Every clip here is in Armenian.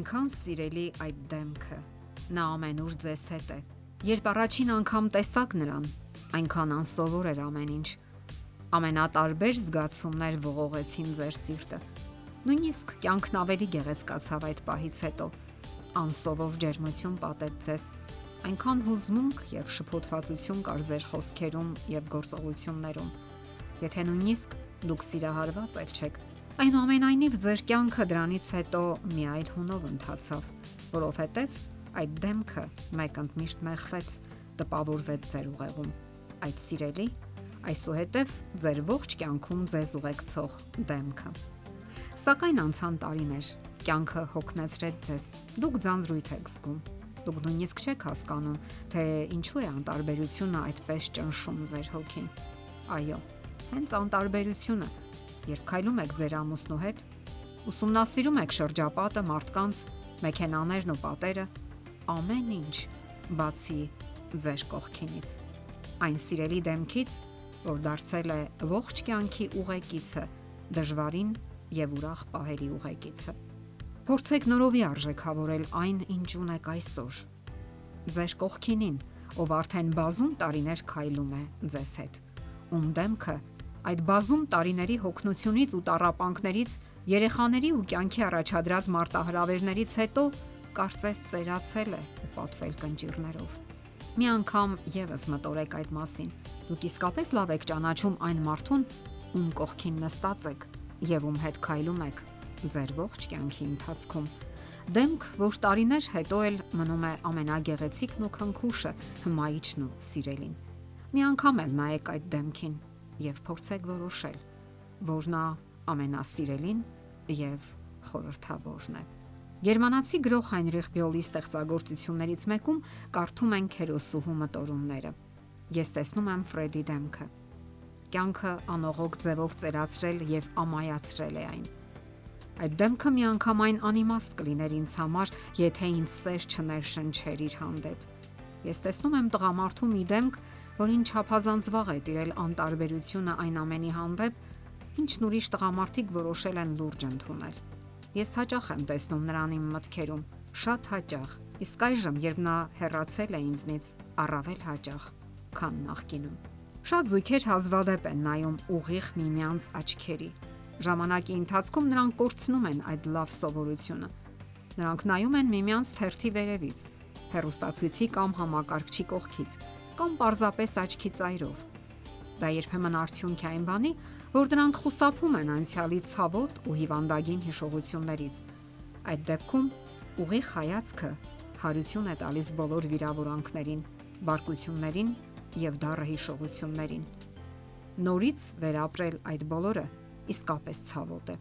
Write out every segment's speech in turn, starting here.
այնքան սիրելի այդ դեմքը։ Նա ամենուր ձեզ հետ է։ Երբ առաջին անգամ տեսաք նրան, այնքան անսովոր էր ամեն ինչ։ Ամենատարբեր զգացումներ ողողեցին ձեր սիրտը։ Նույնիսկ կյանքն ավելի գեղեցկացավ այդ պահից հետո։ Անսովոր ջերմություն պատեց ձեզ։ Այնքան հուզմունք եւ շփոթվածություն կար ձեր խոսքերում եւ գործողություններում։ Եթե նույնիսկ դուք սիրահարված եք չեք, այնուամենայնիվ ձեր կյանքը դրանից հետո մի այլ հունով ընթացավ, որովհետեւ այդ դեմքը մեկընդմիշտ մեղվեց, տպավորվեց ձեր ուղեղում։ Այդ սիրելի, այսուհետև ձեր ողջ կյանքում ձեզ ուղեկցող դեմքը։ Սակայն անցան տարիներ, կյանքը հոգնեցրեց ձեզ։ Դուք ձանձրույթ եք զգում։ Դուք նույնիսկ չեք հասկանում, թե ինչու է անտարբերությունը այդպես ճնշում ձեր հոգին։ Այո, հենց անտարբերությունը, երբ քայլում եք ձեր ամուսնու հետ, ուսումնասիրում եք շրջապատը, մարդկանց, մեքենաներն ու պատերը, ամեն ինչ բացի ձեր կողքինից։ Այն սիրելի դեմքից, որ դարձել է ողջ կյանքի ուղեկիցը, դժվարին եւ ուրախ պահերի ուղեկիցը։ Փորձեք նորովի արժեքավորել այն, ինչ ունեք այսօր։ Ձեր կողքինին, ով արդեն բազում տարիներ քայլում է ձեզ հետ։ Ում դեմքը այդ բազում տարիների հոգնությունից ու տարապանքներից, երեխաների ու կյանքի առաջադրած մարտահրավերներից հետո կարծես ծերացել է ու պատվել կնճիրներով։ Մի անգամ եւս մտորեք այդ մասին։ Դուք իսկապես լավ եք ճանաչում այն մարդուն, ում կողքին նստած եք եւ ում հետ քայլում եք ձեր ողջ կյանքի ընթացքում։ Դեմք, որ տարիներ հետո էլ մնում է ամենագեղեցիկն ու քնքուշը, հմայիչն ու սիրելին։ Մի անգամ էլ նայեք այդ դեմքին եւ փորձեք որոշել, որ նա ամենասիրելին եւ խորհրդավորն է։ Գերմանացի գրող Հայնրիխ Բյոլի ստեղծագործություններից մեկում կարդում ենք հերոսուհու մտորումները։ Ես տեսնում եմ Ֆրեդի դեմքը։ Կյանքը անողոք ձևով ծերացրել եւ ամայացրել է այն։ Այդ դեմքը միանգամայն անիմաստ կլիներ ինձ համար, եթե ինձ սեր չներշնչեր իր հանդեպ։ Ես տեսնում եմ տղամարդու մի դեմք, որին չափազանց վաղ է տիրել անտարբերությունը այն ամենի հանդեպ, ինչն ուրիշ տղամարդիկ որոշել են լուրջ ընդունել Ես հաճախ եմ տեսնում նրան իմ մտքերում, շատ հաճախ։ Իսկ այժմ, երբ նա հեռացել է ինձնից, առավել հաճախ, քան նախկինում։ Շատ զույգեր հազվադեպ են նայում ուղիղ միմյանց աչքերի։ Ժամանակի ընթացքում նրանք կորցնում են այդ լավ սովորությունը։ Նրանք նայում են միմյանց թերթի վերևից, հերոստացույցի կամ համակարգչի կողքից, կամ պարզապես աչքի ծայրով։ Դա երբեմն արդյունք է այն բանի, որ դրանք խուսափում են անցյալի ցավոտ ու հիվանդագին հիշողություններից։ Այդ դեպքում ուղիղ հայացքը հարություն է տալիս բոլոր վիրավորանքներին, բարկություններին եւ դառը հիշողություններին։ Նորից վերապրել այդ բոլորը իսկապես ցավոտ է։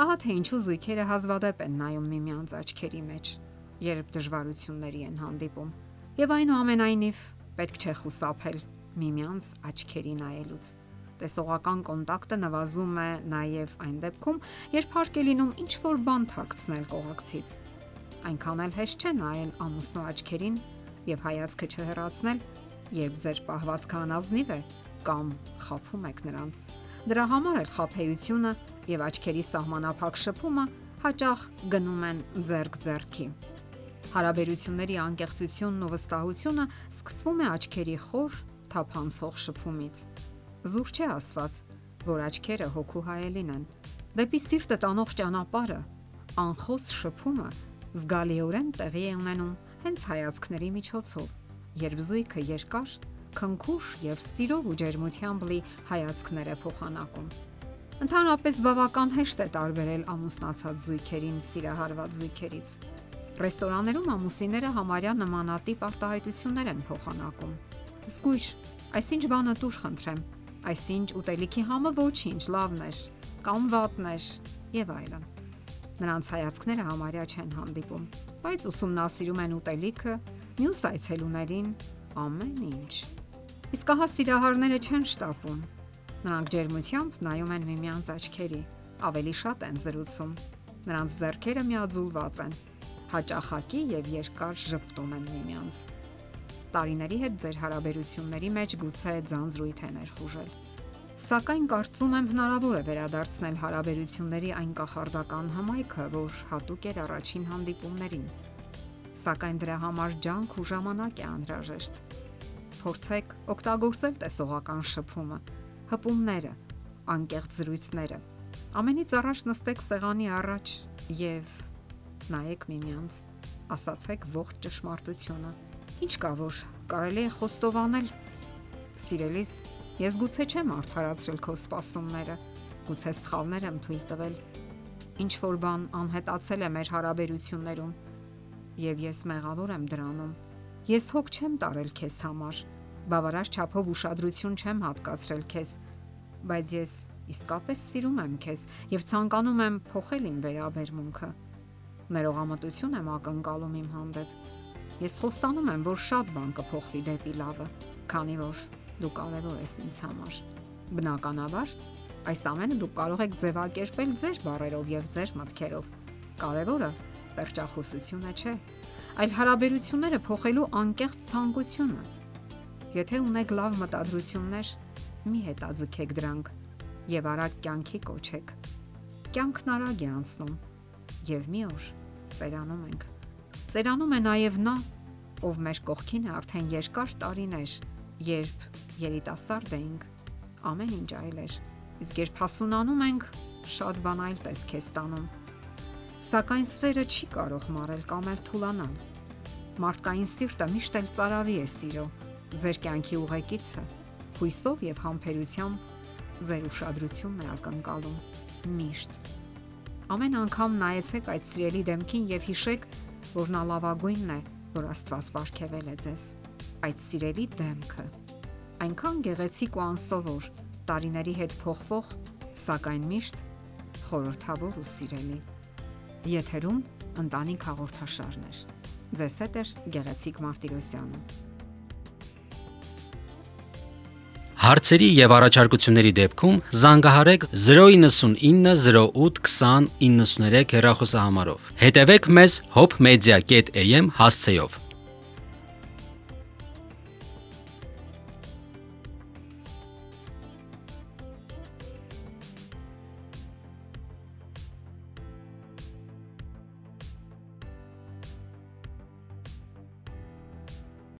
Ահա թե ինչու զույգերը հազվադեպ են նայում միմյանց աչքերի մեջ, երբ դժվարությունների են հանդիպում։ Եվ այնուամենայնիվ պետք չէ խուսափել միմյանց աչքերի նայելուց Տեսողական կոնտակտը նվազում է նաև այն դեպքում, երբ հարկ է լինում ինչ որ բան թաքցնել կողակցից։ Այնքան էլ հեշտ չէ նայել ամուսնու աչքերին եւ հայացքը չհեռացնել, երբ ձեր պահվածքը անազնիվ է կամ խափում եք նրան։ Դրա համար էլ խափեությունը եւ աչքերի սահմանափակ շփումը հաճախ գնում են ձերք ձերքի։ Հարաբերությունների անկեղծությունն ու վստահությունը սկսվում է աչքերի խոր, թափանցող շփումից։ Զուր չէ ասված, որ աչքերը հոգու հայելին են։ Դեպի սիրտը տանող ճանապարհը, անխոս շփումը զգալիորեն տեղի է ունենում հենց հայացքների միջոցով, երբ զույգը երկար, քնքուշ եւ սիրով ու ջերմությամբ լի հայացքներ է փոխանակում։ Ընդհանրապես բավական հեշտ է տարբերել ամուսնացած զույգերին սիրահարված զույգերից։ Ռեստորաներում ամուսինները համարյա նմանատիպ արտահայտություններ են փոխանակում։ Զգույշ, այսինչ բանը դուր խնդրեմ, Այսինչ ուտելիքի համը ոչինչ, լավն էր կամ վատն էր եւ այլն։ Նրանց հայացքները համարյա չեն հանդիպում, բայց ուսումնասիրում են ուտելիքը, մյուս այցելուներին ամեն ինչ։ Իսկ ահա սիրահարները չեն շտապում։ Նրանք ջերմությամբ նայում են միմյանց աչքերի, ավելի շատ են զրուցում։ Նրանց ձեռքերը միաձուլված են, հաճախակի եւ երկար ճպտում են միմյանց տարիների հետ ձեր հարաբերությունների մեջ գուցե ձանձրույթ է ներխուժել։ Սակայն կարծում եմ հնարավոր է վերադարձնել հարաբերությունների այն կախարդական հմայքը, որ հատուկ էր առաջին հանդիպումներին։ Սակայն դրա համար ջանք ու ժամանակ է անհրաժեշտ։ Փորձեք օգտագործել տեսողական շփումը, հպումները, անկեղծ զրույցները։ Ամենից առաջ նստեք սեղանի առաջ եւ նայեք միմյանց, ասացեք ողջ ճշմարտությունը։ Ինչ կա որ կարելի է խոստովանել։ Սիրելիս, ես գուցե չեմ արդարացրել քո սպասումները, գուցե սխալներ եմ թույլ տվել։ Ինչ որ բան անհետացել է մեր հարաբերություններում, եւ ես մեղավոր եմ դրանում։ Ես հոգ չեմ տարել քեզ համար, բավարար չափով ուշադրություն չեմ հատկացրել քեզ, բայց ես իսկապես սիրում եմ քեզ եւ ցանկանում եմ փոխել իմ վերաբերմունքը։ Ներողամտություն եմ ակնկալում իմ հանդեպ Ես խոստանում եմ, որ շատ բան կփոխվի դեպի լավը, քանի որ դու կարևոր ես ինձ համար։ Բնականաբար, այս ամենը դուք կարող եք ձևակերպել ձեր բառերով եւ ձեր մտքերով։ Կարևորը perճախոսությունը չէ, այլ հարաբերությունները փոխելու անկեղծ ցանկությունը։ Եթե ունեք լավ մտադրություններ, մի հետաձգեք դրանք եւ արագ կյանքի կոչեք։ Կյանքն արագ է անցնում եւ մի օր ծերանում ենք Ծերանում է նաև նա, ով մեր կողքին է արդեն երկար տարիներ, երբ երիտասարդ էինք, ամեն ինչ այլ էր։ Իսկ երբ հասունանում ենք, շատ բան այլ տեսք է ստանում։ Սակայն սերը չի կարող մարել կամ էլ թուլանալ։ Մարդկային սիրտը միշտ էլ ծարավի է սիրո։ Ձեր կյանքի ուղեկիցը հույսով եւ համբերությամբ ձեր ուշադրությունն է ակնկալում միշտ։ Ամեն անգամ նայեցեք այդ սիրելի դեմքին եւ հիշեք, որ նա լավագույնն է, որ Աստված ապարգևել է ձեզ։ Այդ սիրելի դեմքը այնքան գեղեցիկ ու անսովոր, տարիների հետ փոխվող, սակայն միշտ խորթավոր ու սիրելի։ Եթերում ընտանիք հաղորդաշարներ։ Ձեզ հետ է գեղեցիկ Մարտիրոսյանը։ Հարցերի եւ առաջարկությունների դեպքում զանգահարեք 099 08 20 93 հեռախոսահամարով։ Հետևեք մեզ hopmedia.am հասցեով։